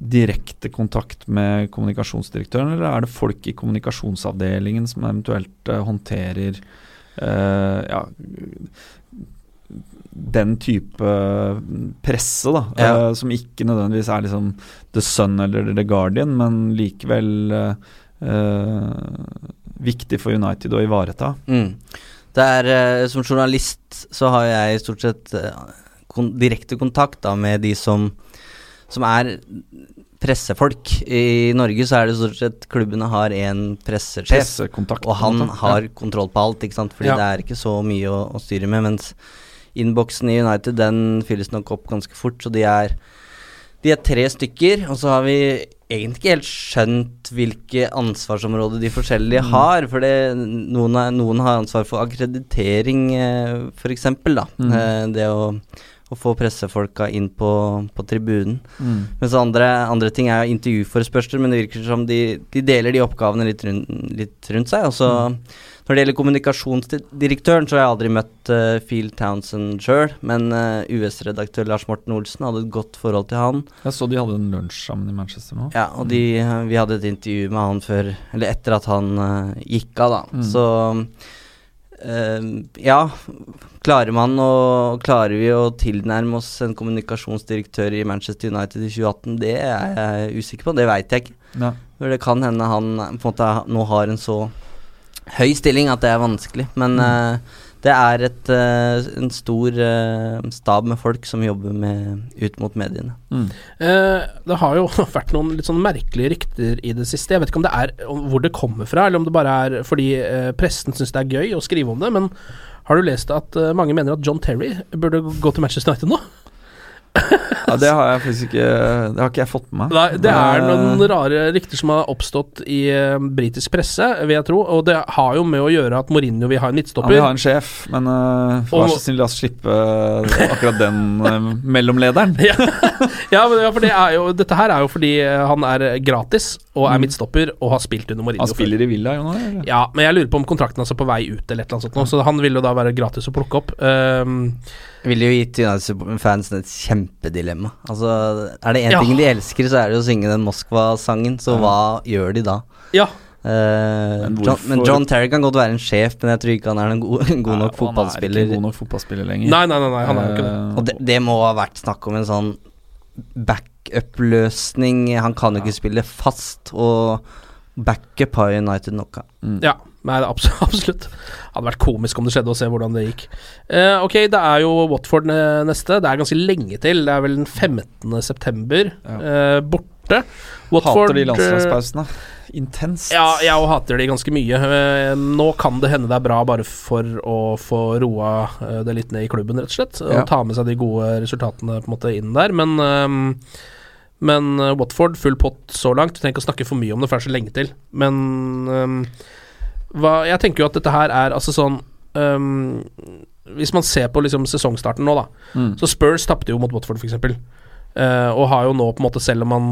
direkte kontakt med kommunikasjonsdirektøren, eller er det folk i kommunikasjonsavdelingen som eventuelt eh, håndterer eh, ja, den type presse, da. Ja. eh, som ikke nødvendigvis er liksom The Sun eller The Guardian, men likevel eh, eh, viktig for United å ivareta. Mm. Det er, eh, Som journalist så har jeg stort sett eh, kon direkte kontakt da med de som, som er pressefolk. I Norge så er det stort sett klubbene har én pressesjef. Og han har ja. kontroll på alt, ikke sant? fordi Ja. det er ikke så mye å, å styre med. Mens innboksen i United den fylles nok opp ganske fort, så de er de er tre stykker, og så har vi egentlig ikke helt skjønt hvilke ansvarsområder de forskjellige Mm. har. For noen, noen har ansvar for akkreditering, eh, f.eks. da. Mm. Eh, det å, å få pressefolka inn på, på tribunen. Mm. Mens andre, andre ting er intervjuforespørsler, men det virker som de, de deler de oppgavene litt rundt, litt rundt seg. Og så, Når det gjelder kommunikasjonsdirektøren, så har jeg aldri møtt uh, Phil Townsend sjøl, men uh, US-redaktør Lars Morten Olsen hadde et godt forhold til han. Jeg så de hadde en lunsj sammen i Manchester nå. Ja, og de, vi hadde et intervju med han før, eller etter at han uh, gikk av, da. Mm. Så ja, klarer man å Klarer vi å tilnærme oss en kommunikasjonsdirektør i Manchester United i 2018? Det er jeg usikker på, det veit jeg ikke. Ja. For det kan hende han på en måte nå har en så høy stilling at det er vanskelig. Men Mm. uh, det er et, uh, en stor uh, stab med folk som jobber med, ut mot mediene. Mm. Uh, det har jo [laughs] vært noen litt sånn merkelige rykter i det siste. Jeg vet ikke om det er om hvor det kommer fra, eller om det bare er fordi pressen syns det er gøy å skrive om det. Men har du lest at mange mener at John Terry burde gå til Manchester United nå? Ja, det har jeg faktisk ikke Det har ikke jeg fått med meg. Nei, det er noen rare rykter som har oppstått i uh, britisk presse, vil jeg tro. Og det har jo med å gjøre at Mourinho vil ha en Han Ja, vil ha en sjef, men uh, vær Og- så snill, la oss slippe uh, akkurat den uh, mellomlederen. [laughs] ja, ja, men, ja, for det jo, dette her er jo fordi eh, han er gratis og er Mm. midtstopper og har spilt under Mourinho. Han spiller i Villa jo nå, eller? Ja, men jeg lurer på om kontrakten hans er på vei ut, eller et eller annet sånt nå, så han vil jo da være gratis å plukke opp. Um, Ville jo gitt United-fansen et kjempedilemma. Altså, er det én Ja. ting de elsker, så er det å synge den Moskva-sangen, så Ja. hva gjør de da? ja. Eh, Men John, men John Terry kan godt være en sjef, men jeg tror ikke han er en god, en [laughs] god nok Nei, fotballspiller. Han er ikke god nok fotballspiller lenger. Nei, nei, nei, nei, han er jo ikke det. Og det, det må ha vært snakk om en sånn backup-løsning. Han kan jo ikke spille fast, og backup har United nok av. mm. Ja, nei, [laughs] absolutt. Det hadde vært komisk om det skjedde, å se hvordan det gikk. Eh, ok, det er jo Watford neste. Det er ganske lenge til. Det er vel den 15. september. eh, borte. Hater de eh, landslagspausene. Intenst. Ja, jeg hater de ganske mye. Eh, Nå kan det hende det er bra bare for å få roa eh, det litt ned i klubben, rett og slett. Og Ja. ta med seg de gode resultatene på en måte inn der. Men, ehm, men eh, Watford, full pott så langt. Vi trenger ikke å snakke for mye om det, for det er så lenge til. Men ehm, hva, jeg tenker jo at dette her er altså sånn um, Hvis man ser på liksom sesongstarten nå, da. Mm. Så Spurs tapte jo mot Watford, f.eks. Uh, og har jo nå på en måte, selv om man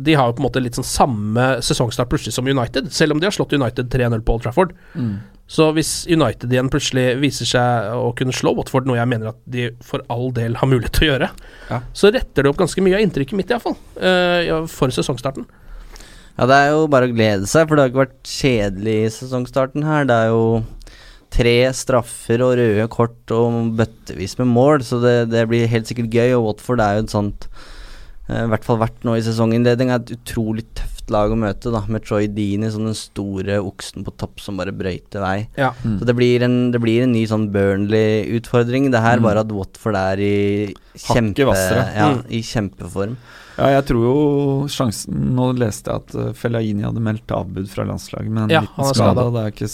De har jo på en måte litt sånn samme sesongstart plutselig som United, selv om de har slått United 3-0 på Old Trafford. Mm. Så hvis United igjen plutselig viser seg å kunne slå Watford, noe jeg mener at de for all del har mulighet til å gjøre, Ja. så retter det opp ganske mye av inntrykket mitt, iallfall. Uh, ja, for sesongstarten. Ja, det er jo bare å glede seg, for det har ikke vært kjedelig i sesongstarten her. Det er jo tre straffer og røde kort og bøttevis med mål, så det, det blir helt sikkert gøy. Og Watford er jo et sånt eh, I hvert fall vært nå i sesonginnledning, er et utrolig tøft lag å møte, da, med Troy Deeney som den store oksen på topp som bare brøyter vei. Ja. Mm. Så det blir, en, det blir en ny sånn Burnley-utfordring. Det her Mm. bare at Watford er i kjempe, ja, Mm. i kjempeform. Ja, jeg tror jo sjansen Nå leste jeg at uh, Fellaini hadde meldt avbud fra landslaget med en Ja, liten skade. Det er ikke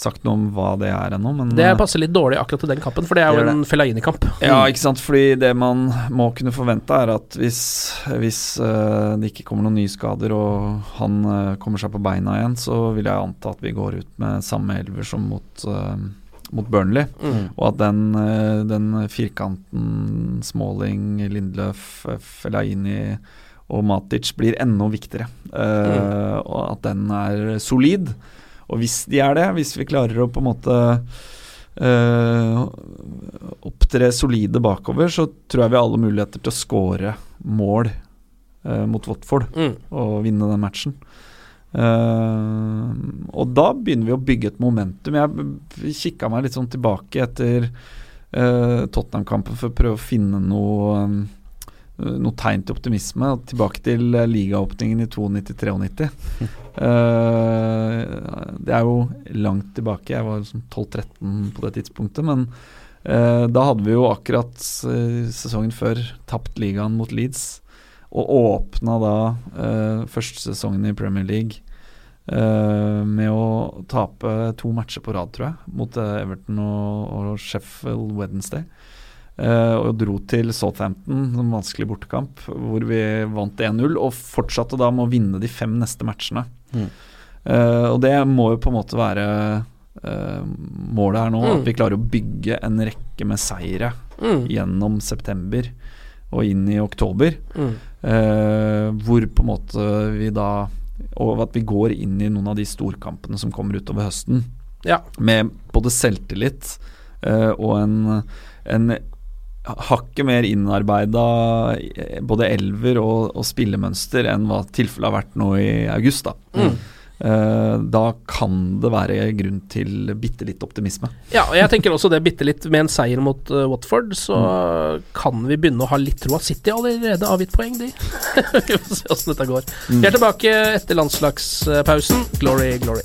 sagt noe om hva det er ennå, men Det uh, passer litt dårlig akkurat til den kampen, for det er jo det. en Fellaini-kamp. Ja, ikke sant. Fordi det man må kunne forvente, er at hvis, hvis uh, det ikke kommer noen nye skader og han kommer seg på beina igjen, så vil jeg anta at vi går ut med samme elver som mot, mot Burnley. Mm. Og at den, uh, den firkanten Smalling, Lindløf, Felaini og Matic blir enda viktigere. Uh, Og at den er solid. Og hvis de er det, hvis vi klarer å på en måte uh, opptre solide bakover, så tror jeg vi har alle muligheter til å score mål uh, mot Watford Mm. og vinne den matchen. Uh, og da begynner vi å bygge et momentum. Jeg kikka meg litt sånn tilbake etter uh, Tottenham-kampen for å prøve å finne noe um, noe tegn til optimisme. Tilbake til uh, ligaåpningen i 92-93. Uh, [laughs] det er jo langt tilbake. Jeg var liksom 12-13 på det tidspunktet. Men uh, da hadde vi jo akkurat uh, sesongen før tapt ligaen mot Leeds. Og åpna da uh, første sesongen i Premier League uh, med å tape to matcher på rad, tror jeg. Mot uh, Everton og, og Sheffield Wednesday. Uh, og dro til Southampton, en vanskelig bortekamp, hvor vi vant 1-0. Og fortsatte da med å vinne de fem neste matchene. Mm. Uh, og det må jo på en måte være uh, målet her nå. Mm. At vi klarer å bygge en rekke med seire Mm. gjennom september og inn i oktober. Mm. Uh, hvor på en måte vi da Og at vi går inn i noen av de storkampene som kommer utover høsten. Ja. Med både selvtillit eh, og en, en hakket mer innarbeida eh, både elver og, og spillemønster enn hva tilfellet har vært nå i august. da. Mm. Eh, da kan det være grunn til bitte litt optimisme. Ja, og jeg tenker også det bitte litt med en seier mot uh, Watford, så kan vi begynne å ha litt troa. City allerede avgitt poeng, de. [laughs] vi får se åssen dette går. Vi er tilbake etter landslagspausen. Glory, glory.